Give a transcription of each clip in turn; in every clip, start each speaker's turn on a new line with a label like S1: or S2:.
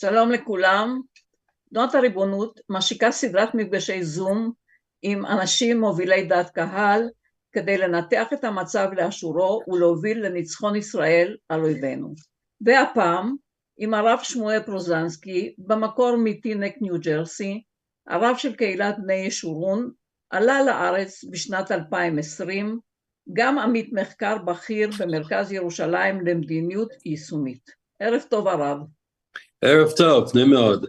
S1: שלום לכולם. תנועת הריבונות משיקה סדרת מפגשי זום עם אנשים מובילי דעת קהל כדי לנתח את המצב לאשורו ולהוביל לניצחון ישראל על אויבינו. והפעם עם הרב שמואל פרוזנסקי, במקור מטינק ניו ג'רסי, הרב של קהילת בני ישורון, עלה לארץ בשנת 2020, גם עמית מחקר בכיר במרכז ירושלים למדיניות יישומית. ערב טוב הרב.
S2: ערב טוב, נעים מאוד.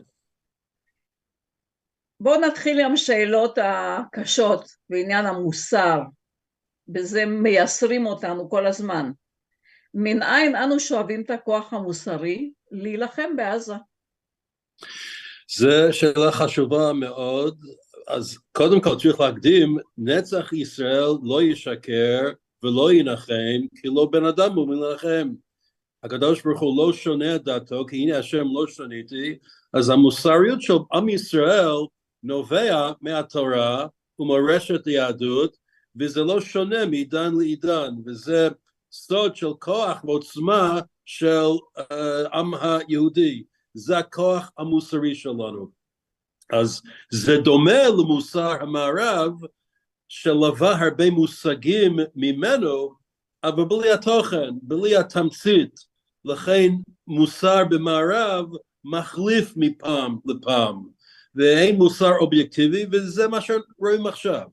S1: בואו נתחיל עם השאלות הקשות בעניין המוסר, בזה מייסרים אותנו כל הזמן. מנין אנו שואבים את הכוח המוסרי להילחם בעזה?
S2: זו שאלה חשובה מאוד, אז קודם כל צריך להקדים, נצח ישראל לא ישקר ולא ינחם, כי לא בן אדם הוא מנחם. הקדוש ברוך הוא לא שונה את דעתו, כי הנה השם לא שניתי, אז המוסריות של עם ישראל נובע מהתורה ומורשת היהדות, וזה לא שונה מעידן לעידן, וזה סוד של כוח ועוצמה של uh, עם היהודי, זה הכוח המוסרי שלנו. אז זה דומה למוסר המערב שלווה הרבה מושגים ממנו, אבל בלי התוכן, בלי התמצית. לכן מוסר במערב מחליף מפעם לפעם, ואין מוסר אובייקטיבי, וזה מה שרואים עכשיו.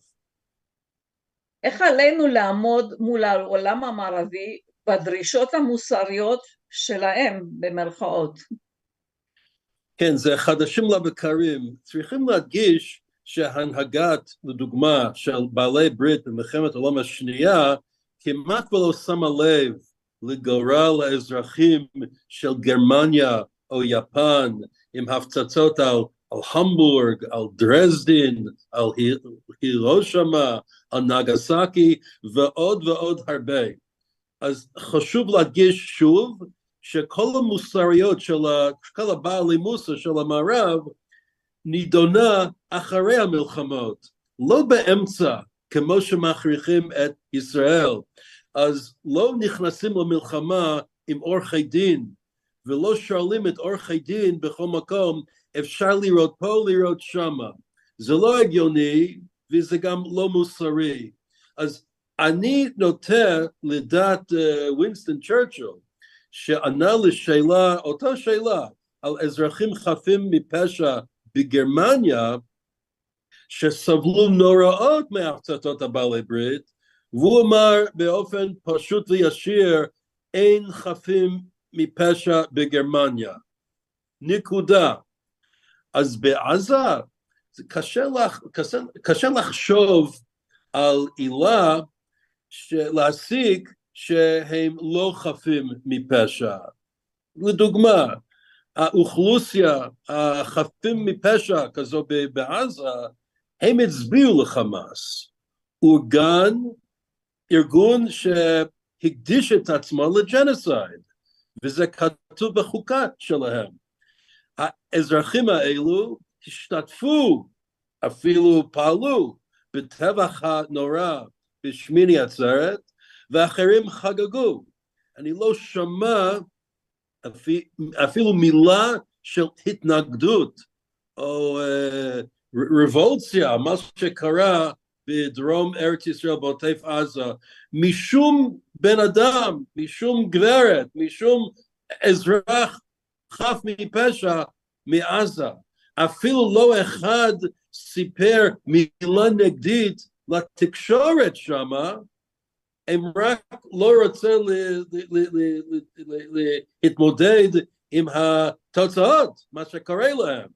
S1: איך עלינו לעמוד מול העולם המערבי בדרישות המוסריות שלהם, במרכאות?
S2: כן, זה חדשים לבקרים. צריכים להדגיש שהנהגת, לדוגמה, של בעלי ברית במלחמת העולם השנייה, כמעט ולא שמה לב לגורל האזרחים של גרמניה או יפן עם הפצצות על, על המבורג, על דרזדין, על הירושמה, על נגסקי ועוד ועוד הרבה. אז חשוב להדגיש שוב שכל המוסריות של כל הבעלי מוסר של המערב נידונה אחרי המלחמות, לא באמצע כמו שמכריחים את ישראל, אז לא נכנסים למלחמה עם עורכי דין ולא שואלים את עורכי דין בכל מקום אפשר לראות פה לראות שמה? זה לא הגיוני וזה גם לא מוסרי. אז אני נוטה לדעת ווינסטון uh, צ'רצ'יל שענה לשאלה, אותה שאלה על אזרחים חפים מפשע בגרמניה שסבלו נוראות מהפצצות הבעלי ברית והוא אמר באופן פשוט וישיר אין חפים מפשע בגרמניה נקודה אז בעזה זה קשה, לח, קשה, קשה לחשוב על עילה להסיק שהם לא חפים מפשע. לדוגמה, האוכלוסייה החפים מפשע כזו בעזה, הם הצביעו לחמאס. אורגן ארגון שהקדיש את עצמו לג'נוסייד, וזה כתוב בחוקה שלהם. האזרחים האלו השתתפו, אפילו פעלו, בטבח הנורא בשמיני עצרת, ואחרים חגגו. אני לא שמע אפילו מילה של התנגדות או uh, רבולציה, מה שקרה בדרום ארץ ישראל בעוטף עזה, משום בן אדם, משום גברת, משום אזרח חף מפשע מעזה. אפילו לא אחד סיפר מילה נגדית לתקשורת שמה, הם רק לא רוצה להתמודד עם התוצאות, מה שקורה להם,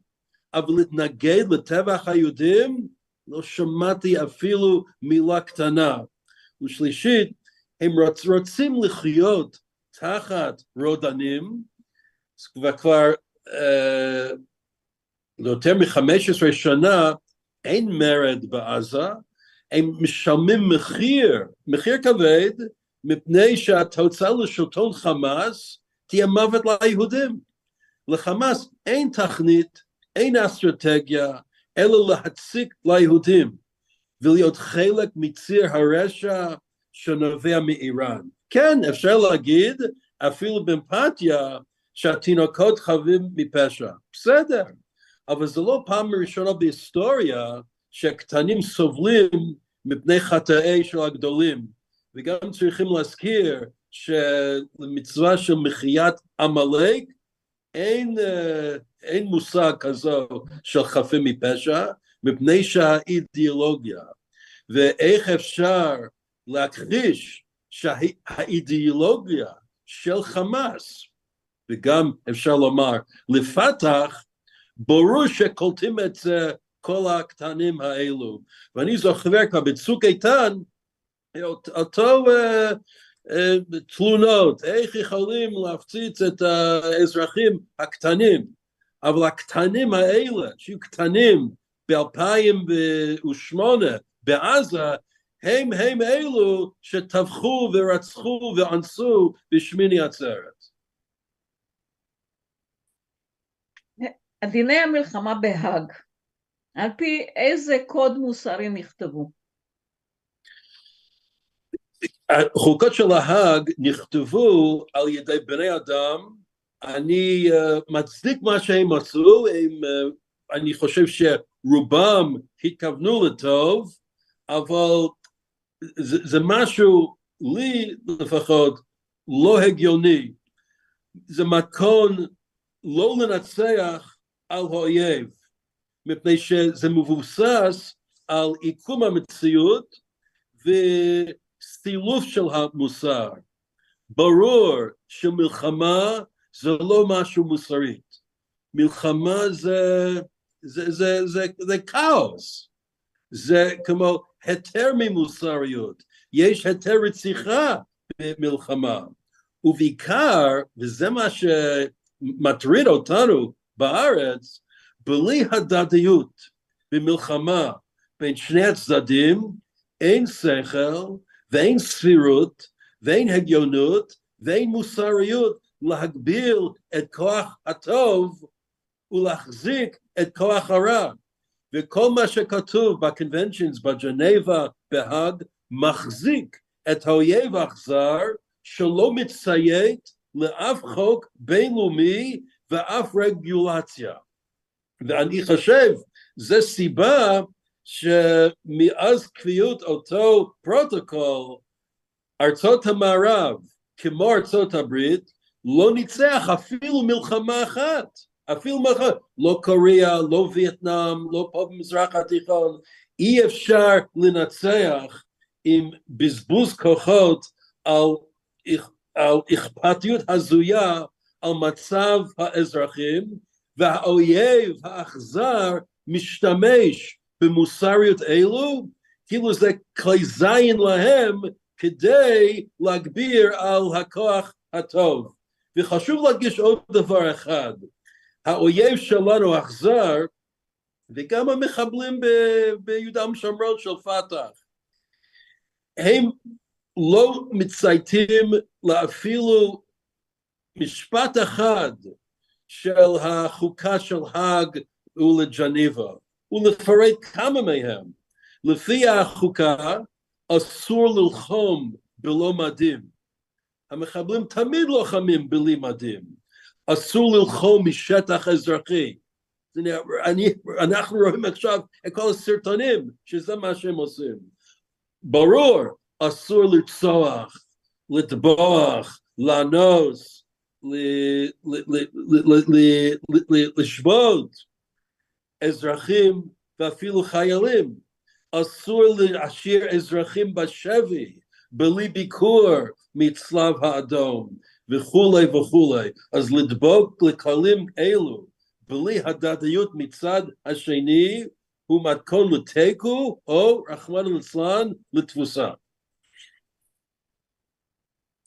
S2: אבל להתנגד לטבח היהודים, לא שמעתי אפילו מילה קטנה. ושלישית, הם רוצ, רוצים לחיות תחת רודנים, וכבר אה, יותר מ-15 שנה אין מרד בעזה, הם משלמים מחיר, מחיר כבד, מפני שהתוצאה לשלטון חמאס תהיה מוות ליהודים. לחמאס אין תכנית, אין אסטרטגיה, אלא להציק ליהודים ולהיות חלק מציר הרשע שנובע מאיראן. כן, אפשר להגיד, אפילו באמפתיה, שהתינוקות חווים מפשע. בסדר, אבל זה לא פעם ראשונה בהיסטוריה שהקטנים סובלים מפני חטאי של הגדולים. וגם צריכים להזכיר שלמצווה של מחיית עמלק אין, אה, אין מושג כזו של חפים מפשע, מפני שהאידיאולוגיה, ואיך אפשר להכחיש שהאידיאולוגיה של חמאס, וגם אפשר לומר לפתח, ברור שקולטים את זה כל הקטנים האלו. ואני זוכר כבר בצוק איתן, אותו uh, תלונות, איך יכולים להפציץ את האזרחים הקטנים, אבל הקטנים האלה, שהיו קטנים ב-2008 בעזה, הם הם אלו שטבחו ורצחו ואנסו בשמיני עצרת.
S1: דיני המלחמה בהאג, על פי איזה קוד מוסרי נכתבו?
S2: החוקות של ההאג נכתבו על ידי בני אדם, אני uh, מצדיק מה שהם עשו, הם, uh, אני חושב שרובם התכוונו לטוב, אבל זה, זה משהו, לי לפחות, לא הגיוני. זה מתכון לא לנצח על האויב, מפני שזה מבוסס על עיקום המציאות וסילוף של המוסר. ברור שמלחמה זה לא משהו מוסרית. מלחמה זה, זה, זה, זה, זה כאוס. זה כמו היתר ממוסריות. יש היתר רציחה במלחמה. ובעיקר, וזה מה שמטריד אותנו בארץ, בלי הדדיות במלחמה בין שני הצדדים, אין שכל ואין סבירות ואין הגיונות ואין מוסריות להגביל את כוח הטוב ולהחזיק את כוח הרע. וכל מה שכתוב ב conventions בג'נבה, בהאג, מחזיק את האויב האכזר שלא מציית לאף חוק בינלאומי ואף רגולציה. ואני חושב, זו סיבה שמאז קביעת אותו פרוטוקול, ארצות המערב, כמו ארצות הברית, לא ניצח אפילו מלחמה אחת. אפילו מחר, לא קוריאה, לא וייטנאם, לא פה במזרח התיכון, אי אפשר לנצח עם בזבוז כוחות על, על אכפתיות הזויה על מצב האזרחים, והאויב האכזר משתמש במוסריות אלו, כאילו זה כלי זין להם כדי להגביר על הכוח הטוב. וחשוב להדגיש עוד דבר אחד, האויב שלנו אכזר, וגם המחבלים ביהודה ושומרון של פת"ח, הם לא מצייתים לאפילו משפט אחד של החוקה של האג ולג'ניבה, ולפרט כמה מהם. לפי החוקה אסור ללחום בלא מדים. המחבלים תמיד לוחמים בלי מדים. אסור ללחום משטח אזרחי. אני, אנחנו רואים עכשיו את כל הסרטונים שזה מה שהם עושים. ברור, אסור לרצוח, לטבוח, לאנוס, לשבות אזרחים ואפילו חיילים. אסור להשאיר אזרחים בשבי בלי ביקור מצלב האדום. וכולי וכולי. אז לדבוק לכללים אלו בלי הדדיות מצד השני הוא מתכון לתיקו או רחמנא ליצלן לתבוסה.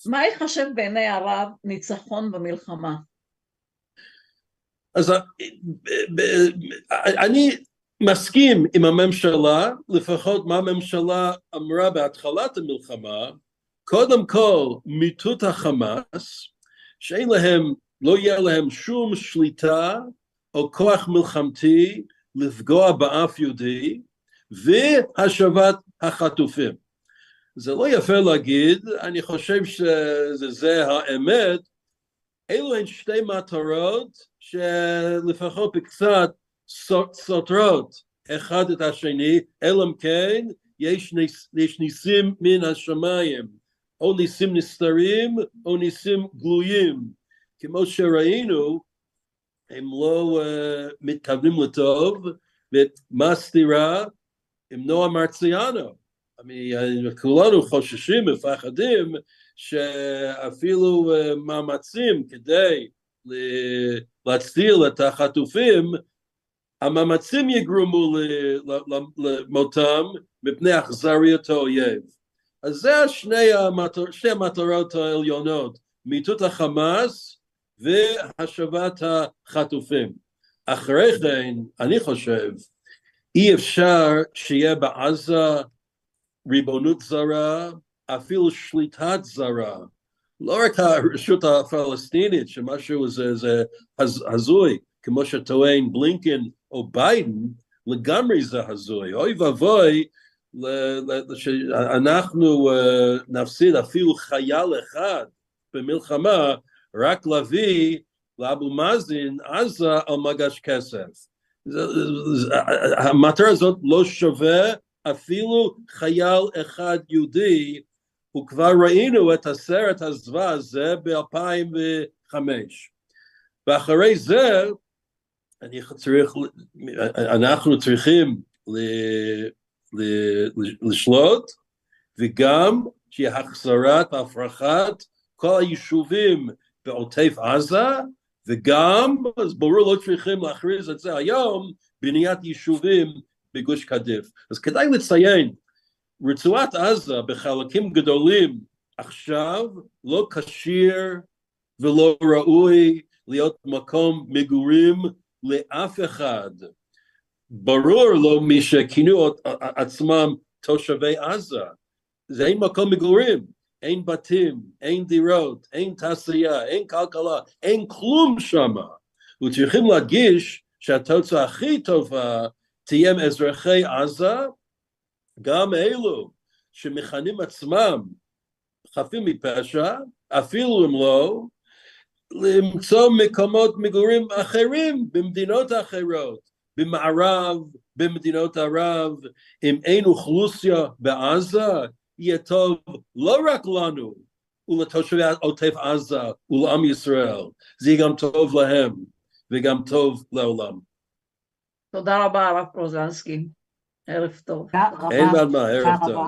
S1: מה ייחשב בעיני הרב ניצחון במלחמה?
S2: אז אני מסכים עם הממשלה, לפחות מה הממשלה אמרה בהתחלת המלחמה, קודם כל מיטוט החמאס, שאין להם, לא יהיה להם שום שליטה או כוח מלחמתי לפגוע באף יהודי, והשבת החטופים. זה לא יפה להגיד, אני חושב שזה האמת, אלו הן שתי מטרות שלפחות בקצת סותרות אחד את השני, אלא אם כן יש, ניס, יש ניסים מן השמיים, או ניסים נסתרים או ניסים גלויים, כמו שראינו, הם לא uh, מתכוונים לטוב, ומה הסתירה? עם נועה מרציאנו. כולנו חוששים, מפחדים, שאפילו uh, מאמצים כדי להציל את החטופים, המאמצים יגרמו למותם מפני אכזריות האויב. אז זה שני, המטרות העליונות, מיטוט החמאס והשבת החטופים. אחרי כן, אני חושב, אי אפשר שיהיה בעזה ריבונות זרה, אפילו שליטת זרה. לא רק הרשות הפלסטינית, שמשהו זה, זה הזוי, כמו שטוען בלינקן או ביידן, לגמרי זה הזוי. אוי ואבוי שאנחנו נפסיד אפילו חייל אחד במלחמה, רק להביא לאבו מאזין עזה על מגש כסף. המטרה הזאת לא שווה אפילו חייל אחד יהודי, וכבר ראינו את הסרט הזוועה הזה ב-2005. ואחרי זה אני צריך, אנחנו צריכים ל, ל, לשלוט וגם שיהיה החזרת והפרחת כל היישובים בעוטף עזה וגם, אז ברור לא צריכים להכריז את זה היום, בניית יישובים בגוש קדיף. אז כדאי לציין, רצועת עזה בחלקים גדולים עכשיו לא כשיר ולא ראוי להיות מקום מגורים לאף אחד. ברור לו מי שכינו עצמם תושבי עזה, זה אין מקום מגורים, אין בתים, אין דירות, אין תעשייה, אין כלכלה, אין כלום שמה. וצריכים להדגיש שהתוצאה הכי טובה תהיה מאזרחי עזה, גם אלו שמכנים עצמם חפים מפשע, אפילו אם לא, למצוא מקומות מגורים אחרים במדינות אחרות, במערב, במדינות ערב, אם אין אוכלוסיה בעזה, יהיה טוב לא רק לנו ולתושבי עוטף עזה ולעם ישראל, זה יהיה גם טוב להם וגם טוב לעולם.
S1: תודה רבה הרב פרוזנסקי, ערב טוב.
S2: אין בעד מה, ערב טוב.